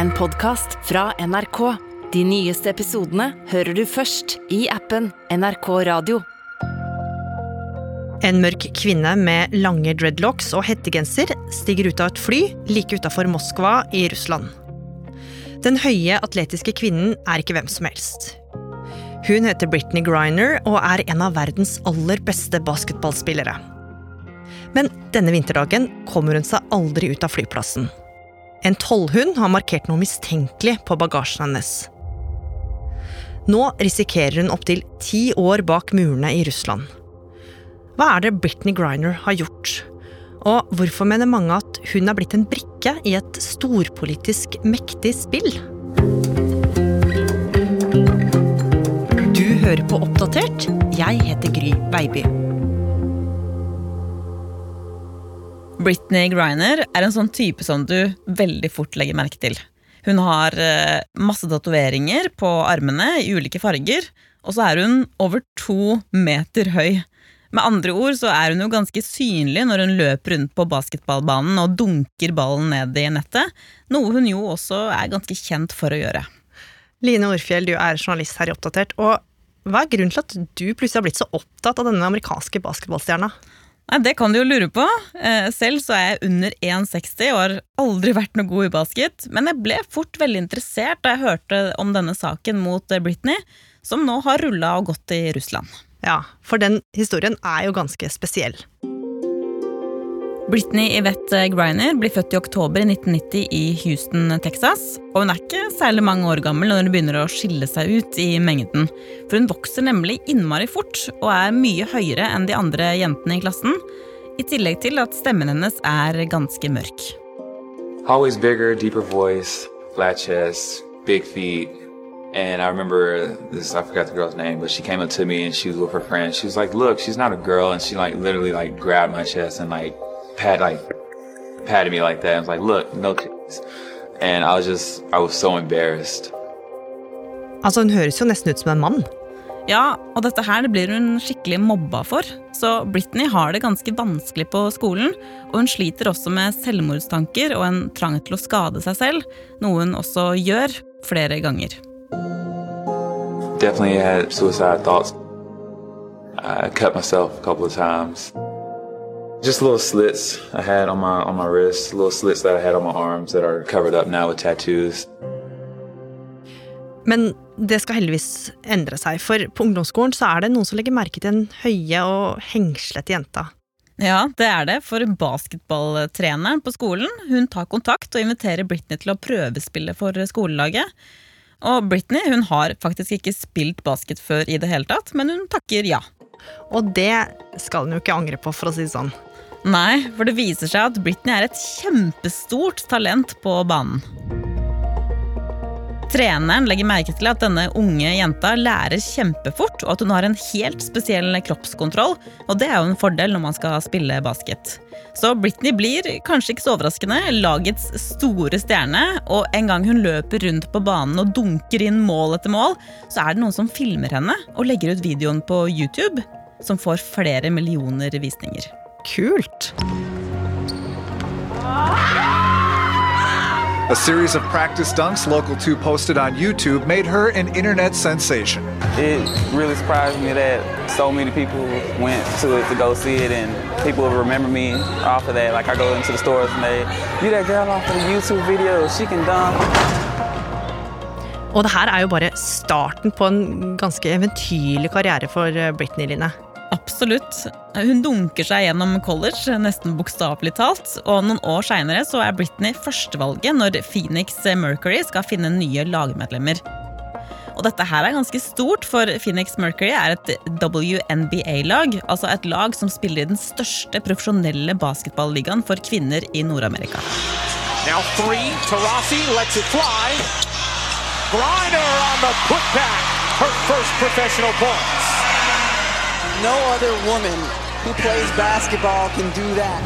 en podkast fra NRK. De nyeste episodene hører du først i appen NRK Radio. En mørk kvinne med lange dreadlocks og hettegenser stiger ut av et fly like utafor Moskva i Russland. Den høye, atletiske kvinnen er ikke hvem som helst. Hun heter Britney Griner og er en av verdens aller beste basketballspillere. Men denne vinterdagen kommer hun seg aldri ut av flyplassen. En tollhund har markert noe mistenkelig på bagasjen hennes. Nå risikerer hun opptil ti år bak murene i Russland. Hva er det Britney Griner har gjort? Og hvorfor mener mange at hun er blitt en brikke i et storpolitisk mektig spill? Du hører på Oppdatert. Jeg heter Gry Baby. Britney Griner er en sånn type som du veldig fort legger merke til. Hun har eh, masse tatoveringer på armene i ulike farger, og så er hun over to meter høy. Med andre ord så er hun jo ganske synlig når hun løper rundt på basketballbanen og dunker ballen ned i nettet, noe hun jo også er ganske kjent for å gjøre. Line Orfjell, du er journalist her i Oppdatert. og Hva er grunnen til at du plutselig har blitt så opptatt av denne amerikanske basketballstjerna? Nei, Det kan du jo lure på. Eh, selv så er jeg under 1,60 og har aldri vært noe god i basket. Men jeg ble fort veldig interessert da jeg hørte om denne saken mot Britney, som nå har rulla og gått i Russland. Ja, for den historien er jo ganske spesiell. Britney Yvette Griner blir født i oktober 1990 i Houston, Texas. Og hun er ikke særlig mange år gammel når hun begynner å skille seg ut i mengden. For hun vokser nemlig innmari fort og er mye høyere enn de andre jentene i klassen. I tillegg til at stemmen hennes er ganske mørk. Always bigger, deeper voice, flat chest, big feet. And I remember this, I forgot the girl's name, but she came up to me and she was with her friend. She was like, look, she's not a girl. And she like literally like grabbed my chest and like pat, like patted me like that. And was like, look, no titties. And I was just, I was so embarrassed. Altså, Hun høres jo nesten ut som en mann. Ja, og dette her blir hun skikkelig mobba for. Så Britney har det ganske vanskelig på skolen, og hun sliter også med selvmordstanker og en trang til å skade seg selv, noe hun også gjør flere ganger. Definitely had suicide thoughts. I cut myself a couple of times. Just little slits I had on my on my wrists, little slits that I had on my arms that are covered up now with tattoos. Men det skal heldigvis endre seg, for på ungdomsskolen så er det noen som legger merke til den høye og hengslete jenta. Ja, det er det, for basketballtreneren på skolen hun tar kontakt og inviterer Britney til å prøvespille for skolelaget. Og Britney hun har faktisk ikke spilt basket før i det hele tatt, men hun takker ja. Og det skal hun jo ikke angre på, for å si det sånn. Nei, for det viser seg at Britney er et kjempestort talent på banen. Treneren legger merke til at denne unge jenta lærer kjempefort, og at hun har en helt spesiell kroppskontroll, og det er jo en fordel når man skal spille basket. Så Britney blir, kanskje ikke så overraskende, lagets store stjerne, og en gang hun løper rundt på banen og dunker inn mål etter mål, så er det noen som filmer henne og legger ut videoen på YouTube, som får flere millioner visninger. Kult! A series of practice dunks Local 2 posted on YouTube made her an internet sensation. It really surprised me that so many people went to it to go see it, and people will remember me off of that. Like I go into the stores and they, you that girl off of the YouTube video, she can dunk. Og det her er jo bare starten på en ganske eventyrlig karriere for eh, Britney Line. Absolutt. Hun dunker seg gjennom college, nesten bokstavelig talt. Og noen år seinere er Britney førstevalget når Phoenix Mercury skal finne nye lagmedlemmer. Og dette her er ganske stort, for Phoenix Mercury er et WNBA-lag. Altså et lag som spiller i den største profesjonelle basketballigaen for kvinner i Nord-Amerika. Now three, Tarasi lets it fly. Griner on the putback, her first professional points. No other woman who plays basketball can do that.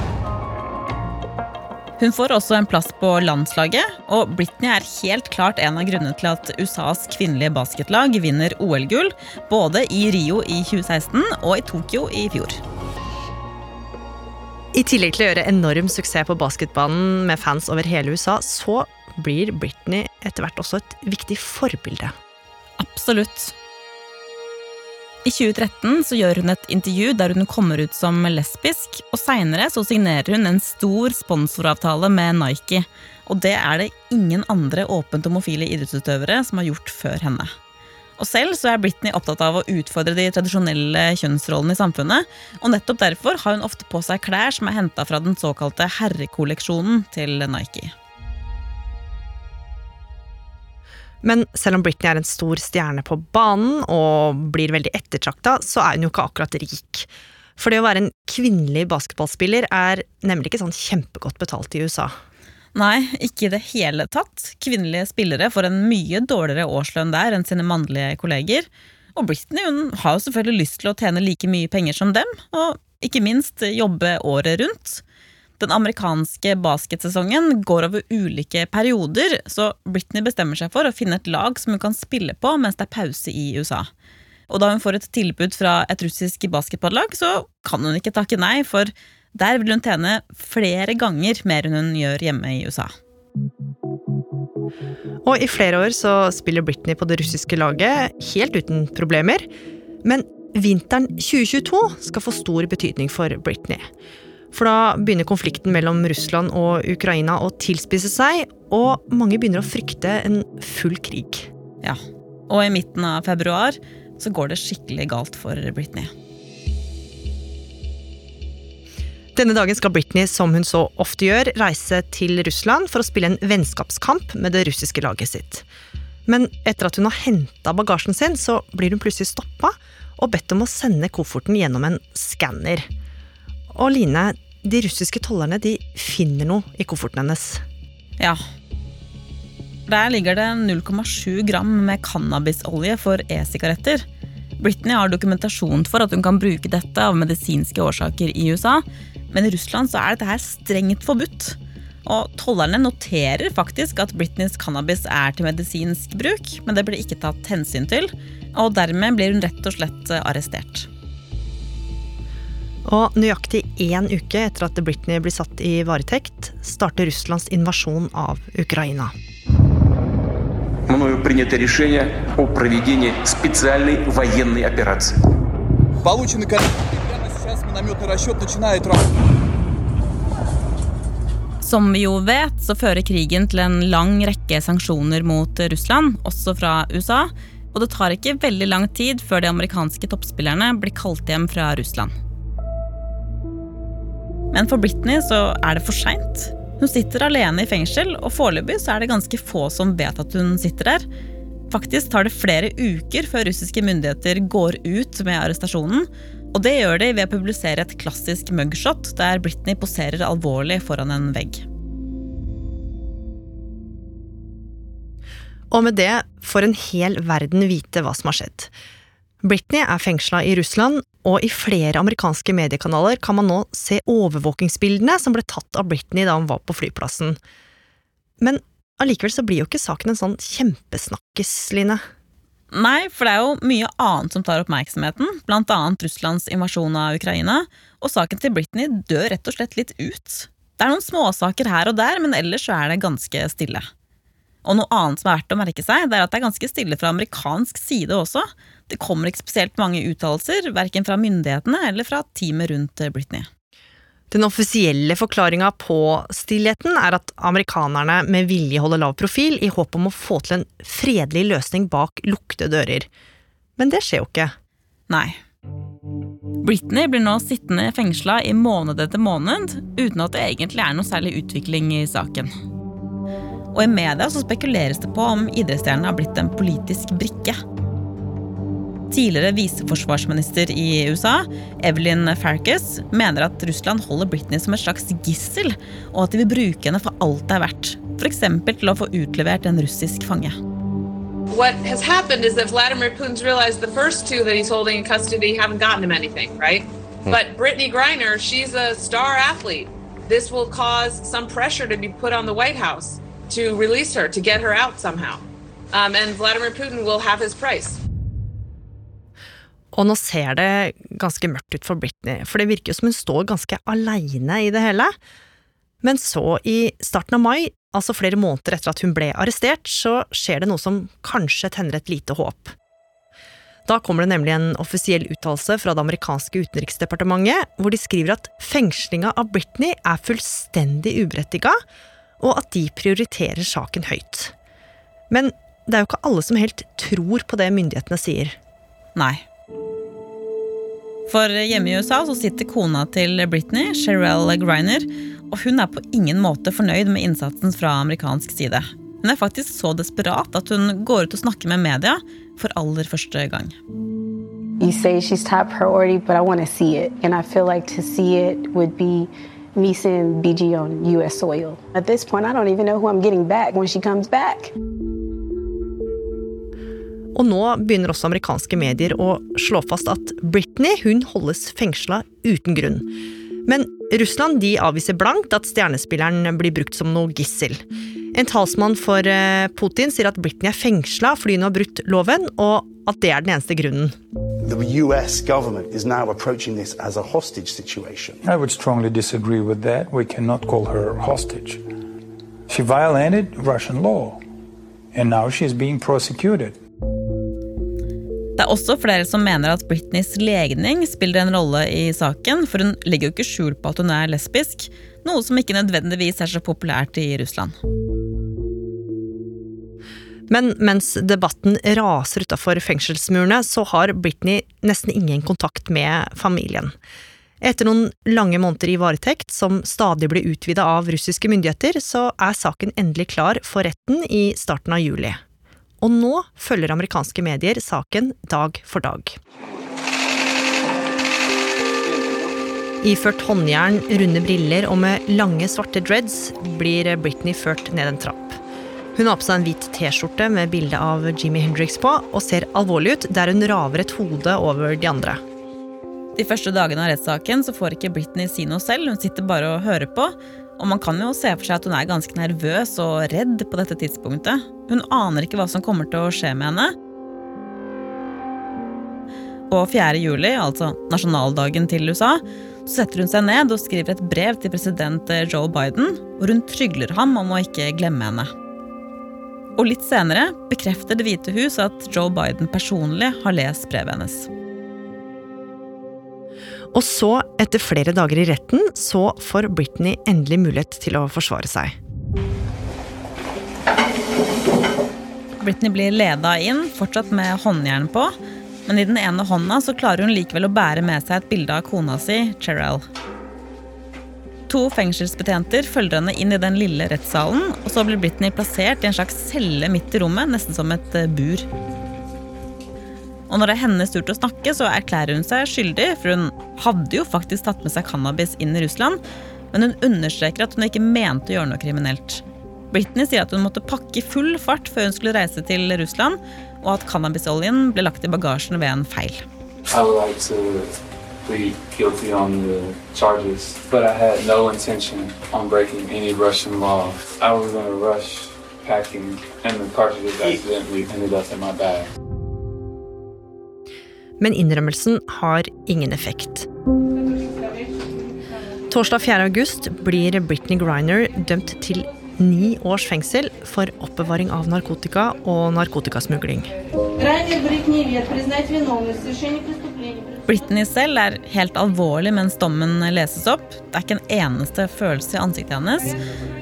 Hun får også en plass på landslaget, og Britney er helt klart en av grunnene til at USAs kvinnelige basketlag vinner OL-gull, både i Rio i 2016 og i Tokyo i fjor. I tillegg til å gjøre enorm suksess på basketbanen med fans over hele USA, så blir Britney etter hvert også et viktig forbilde. Absolutt. I 2013 så gjør hun et intervju der hun kommer ut som lesbisk, og seinere så signerer hun en stor sponsoravtale med Nike. Og det er det ingen andre åpent homofile idrettsutøvere som har gjort før henne. Og selv så er Britney opptatt av å utfordre de tradisjonelle kjønnsrollene i samfunnet, og nettopp derfor har hun ofte på seg klær som er henta fra den såkalte herrekolleksjonen til Nike. Men selv om Britney er en stor stjerne på banen og blir veldig ettertrakta, så er hun jo ikke akkurat rik. For det å være en kvinnelig basketballspiller er nemlig ikke sånn kjempegodt betalt i USA. Nei, ikke i det hele tatt. Kvinnelige spillere får en mye dårligere årslønn der enn sine mannlige kolleger. Og Britney hun har jo selvfølgelig lyst til å tjene like mye penger som dem, og ikke minst jobbe året rundt. Den amerikanske basketsesongen går over ulike perioder, så Britney bestemmer seg for å finne et lag som hun kan spille på mens det er pause i USA. Og da hun får et tilbud fra et russisk basketballag, så kan hun ikke takke nei, for der vil hun tjene flere ganger mer enn hun gjør hjemme i USA. Og i flere år så spiller Britney på det russiske laget helt uten problemer. Men vinteren 2022 skal få stor betydning for Britney. For da begynner konflikten mellom Russland og Ukraina å tilspisse seg, og mange begynner å frykte en full krig. Ja, og i midten av februar så går det skikkelig galt for Britney. Denne dagen skal Britney, som hun så ofte gjør, reise til Russland for å spille en vennskapskamp med det russiske laget sitt. Men etter at hun har henta bagasjen sin, så blir hun plutselig stoppa og bedt om å sende kofferten gjennom en skanner. Og Line, de russiske tollerne de finner noe i kofferten hennes. Ja. Der ligger det 0,7 gram med cannabisolje for e-sigaretter. Britney har dokumentasjon for at hun kan bruke dette av medisinske årsaker i USA, men i Russland så er dette her strengt forbudt. Og tollerne noterer faktisk at Britneys cannabis er til medisinsk bruk, men det blir ikke tatt hensyn til, og dermed blir hun rett og slett arrestert. Og nøyaktig én uke etter at Britney blir satt i varetekt, starter Russlands invasjon av Ukraina. Мною принято решение о проведении специальной военной операции. Полученный прямо сейчас минометный расчет начинает работать. Som vi jo vet, så fører krigen til en lang rekke sanksjoner mot Russland, også fra USA. Og det tar ikke veldig lang tid før de amerikanske toppspillerne blir kalt hjem fra Russland. Men for Britney så er det for seint. Hun sitter alene i fengsel, og foreløpig er det ganske få som vet at hun sitter der. Faktisk tar det flere uker før russiske myndigheter går ut med arrestasjonen. Og det gjør de ved å publisere et klassisk mugshot der Britney poserer alvorlig foran en vegg. Og med det får en hel verden vite hva som har skjedd. Britney er fengsla i Russland, og i flere amerikanske mediekanaler kan man nå se overvåkingsbildene som ble tatt av Britney da hun var på flyplassen. Men allikevel så blir jo ikke saken en sånn kjempesnakkes, Line. Nei, for det er jo mye annet som tar oppmerksomheten, annet Russlands invasjon av Ukraina, og saken til Britney dør rett og slett litt ut. Det er noen småsaker her og der, men ellers så er det ganske stille. Og noe annet som er verdt å merke seg, det er at det er ganske stille fra amerikansk side også. Det kommer ikke spesielt mange uttalelser, verken fra myndighetene eller fra teamet rundt Britney. Den offisielle forklaringa på stillheten er at amerikanerne med vilje holder lav profil i håp om å få til en fredelig løsning bak lukkede dører. Men det skjer jo ikke. Nei. Britney blir nå sittende fengsla i måned etter måned uten at det egentlig er noe særlig utvikling i saken. Og i media så spekuleres det på om idrettsstjernen har blitt en politisk brikke Tidligere viseforsvarsminister i USA, Evelyn Farkas, mener at Russland holder Britney som et slags gissel, og at de vil bruke henne for alt det er verdt. F.eks. til å få utlevert en russisk fange. What has happened is that Vladimir Putin's realized the first two that he's holding in custody haven't gotten him anything, right? Hmm. But Brittany Griner, she's a star athlete. This will cause some pressure to be put on the White House to release her, to get her out somehow. Um, and Vladimir Putin will have his price. Og nå ser det ganske mørkt ut for Britney, for det virker som hun står ganske aleine i det hele. Men så, i starten av mai, altså flere måneder etter at hun ble arrestert, så skjer det noe som kanskje tenner et lite håp. Da kommer det nemlig en offisiell uttalelse fra det amerikanske utenriksdepartementet, hvor de skriver at fengslinga av Britney er fullstendig uberettiga, og at de prioriterer saken høyt. Men det er jo ikke alle som helt tror på det myndighetene sier. Nei. For hjemme i USA så sitter kona til Britney, Sherelle Griner, og hun er på ingen måte fornøyd med innsatsen fra amerikansk side. Hun er faktisk så desperat at hun går ut og snakker med media for aller første gang. You say she's top priority, but I want to see it. And I feel like to see it would be me seeing BG on US soil. At this point, I don't even know who I'm getting back when she comes back. Og nå begynner også amerikanske medier å slå fast at Britney hun holdes fengsla uten grunn. Men Russland de avviser blankt at stjernespilleren blir brukt som noe gissel. En talsmann for eh, Putin sier at Britney er fengsla fordi hun har brutt loven, og at det er den eneste grunnen. The US government is now approaching this as a hostage situation. I would strongly disagree with that. We cannot call her hostage. She violated Russian law, and now she is being prosecuted. Det er også flere som mener at Britneys legning spiller en rolle i saken, for hun legger jo ikke skjul på at hun er lesbisk, noe som ikke nødvendigvis er så populært i Russland. Men mens debatten raser utafor fengselsmurene, så har Britney nesten ingen kontakt med familien. Etter noen lange måneder i varetekt, som stadig blir utvida av russiske myndigheter, så er saken endelig klar for retten i starten av juli. Og nå følger amerikanske medier saken dag for dag. Iført håndjern, runde briller og med lange, svarte dreads blir Britney ført ned en trapp. Hun har på seg en hvit T-skjorte med bilde av Jimmy Hendrix på, og ser alvorlig ut der hun raver et hode over de andre. De første dagene av rettssaken så får ikke Britney si noe selv, hun sitter bare og hører på. Og man kan jo se for seg at hun er ganske nervøs og redd på dette tidspunktet. Hun aner ikke hva som kommer til å skje med henne. På 4. juli, altså nasjonaldagen til USA, så setter hun seg ned og skriver et brev til president Joe Biden, hvor hun trygler ham om å ikke glemme henne. Og litt senere bekrefter Det hvite hus at Joe Biden personlig har lest brevet hennes. Og så, etter flere dager i retten, så får Britney endelig mulighet til å forsvare seg. Britney blir leda inn, fortsatt med håndjern på. Men i den ene hånda så klarer hun likevel å bære med seg et bilde av kona si, Cherrell. To fengselsbetjenter følger henne inn i den lille rettssalen, og så blir Britney plassert i en slags celle midt i rommet, nesten som et eh, bur. Og når det er hennes tur til å snakke, så erklærer hun seg skyldig, for hun hadde jo faktisk tatt med seg cannabis inn i Russland, men hun understreker at hun ikke mente å gjøre noe kriminelt. Britney sier at hun måtte pakke i full fart før hun skulle reise til Russland, og at cannabisoljen ble lagt i bagasjen ved en feil. I would like to plead guilty on the charges, but I had no intention on breaking any Russian law. I was in a rush packing, and the cartridges accidentally ended up in my bag. Men innrømmelsen har ingen effekt. Torsdag 4. august blir Britney Griner dømt til ni års fengsel for oppbevaring av narkotika og narkotikasmugling. Britney selv er helt alvorlig mens dommen leses opp. Det er ikke en eneste følelse i ansiktet hennes.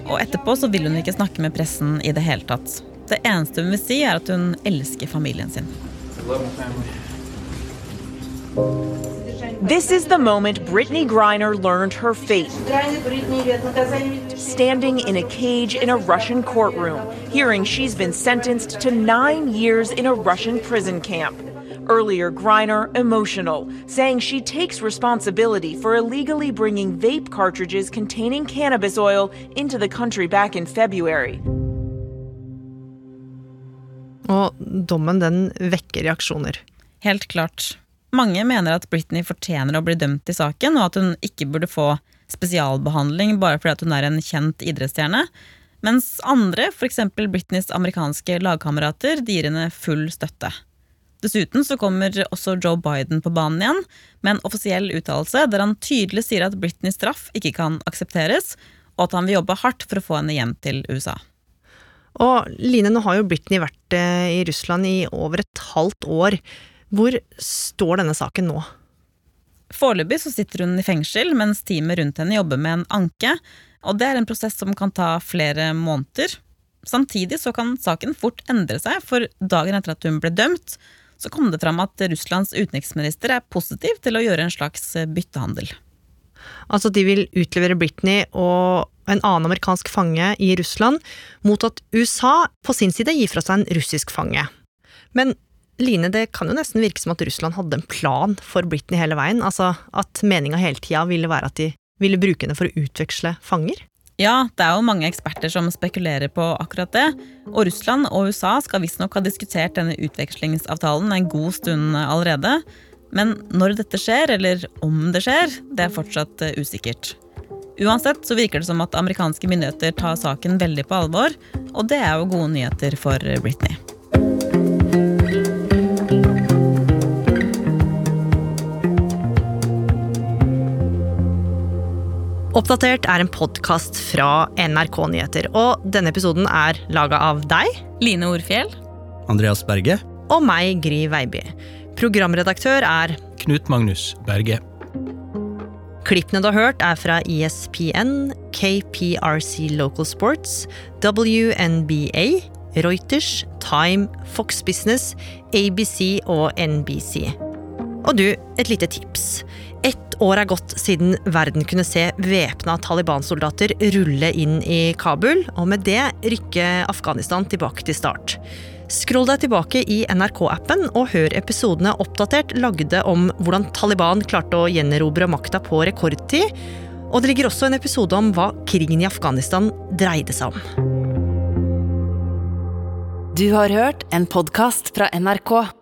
Og etterpå så vil hun ikke snakke med pressen i det hele tatt. Det eneste hun vil si, er at hun elsker familien sin. This is the moment Brittany Griner learned her fate. Standing in a cage in a Russian courtroom, hearing she's been sentenced to nine years in a Russian prison camp. Earlier, Griner emotional, saying she takes responsibility for illegally bringing vape cartridges containing cannabis oil into the country back in February. Og dommen den vekker reaksjoner. Helt klart. Mange mener at Britney fortjener å bli dømt i saken, og at hun ikke burde få spesialbehandling bare fordi hun er en kjent idrettsstjerne. Mens andre, f.eks. Britneys amerikanske lagkamerater, de gir henne full støtte. Dessuten så kommer også Joe Biden på banen igjen med en offisiell uttalelse der han tydelig sier at Britneys straff ikke kan aksepteres, og at han vil jobbe hardt for å få henne hjem til USA. Og Line, nå har jo Britney vært eh, i Russland i over et halvt år. Hvor står denne saken nå? Foreløpig så sitter hun i fengsel, mens teamet rundt henne jobber med en anke. Og det er en prosess som kan ta flere måneder. Samtidig så kan saken fort endre seg, for dagen etter at hun ble dømt, så kom det fram at Russlands utenriksminister er positiv til å gjøre en slags byttehandel. Altså de vil utlevere Britney og en annen amerikansk fange i Russland, mot at USA på sin side gir fra seg en russisk fange. Men Line, det kan jo nesten virke som at Russland hadde en plan for Britney hele veien, altså at meninga hele tida ville være at de ville bruke henne for å utveksle fanger? Ja, det er jo mange eksperter som spekulerer på akkurat det. Og Russland og USA skal visstnok ha diskutert denne utvekslingsavtalen en god stund allerede. Men når dette skjer, eller om det skjer, det er fortsatt eh, usikkert. Uansett så virker det som at amerikanske myndigheter tar saken veldig på alvor, og det er jo gode nyheter for Britney. Oppdatert er en podkast fra NRK Nyheter, og denne episoden er laga av deg. Line Orfjell. Andreas Berge. Og meg, Gry Veiby. Programredaktør er Knut Magnus Berge. Klippene du har hørt, er fra ESPN, KPRC Local Sports, WNBA, Reuters, Time, Fox Business, ABC og NBC. Og du, et lite tips. Ett år er gått siden verden kunne se væpna Taliban-soldater rulle inn i Kabul, og med det rykke Afghanistan tilbake til start. Skroll deg tilbake i NRK-appen og hør episodene oppdatert lagde om hvordan Taliban klarte å gjenerobre makta på rekordtid. Og det ligger også en episode om hva krigen i Afghanistan dreide seg om. Du har hørt en podkast fra NRK.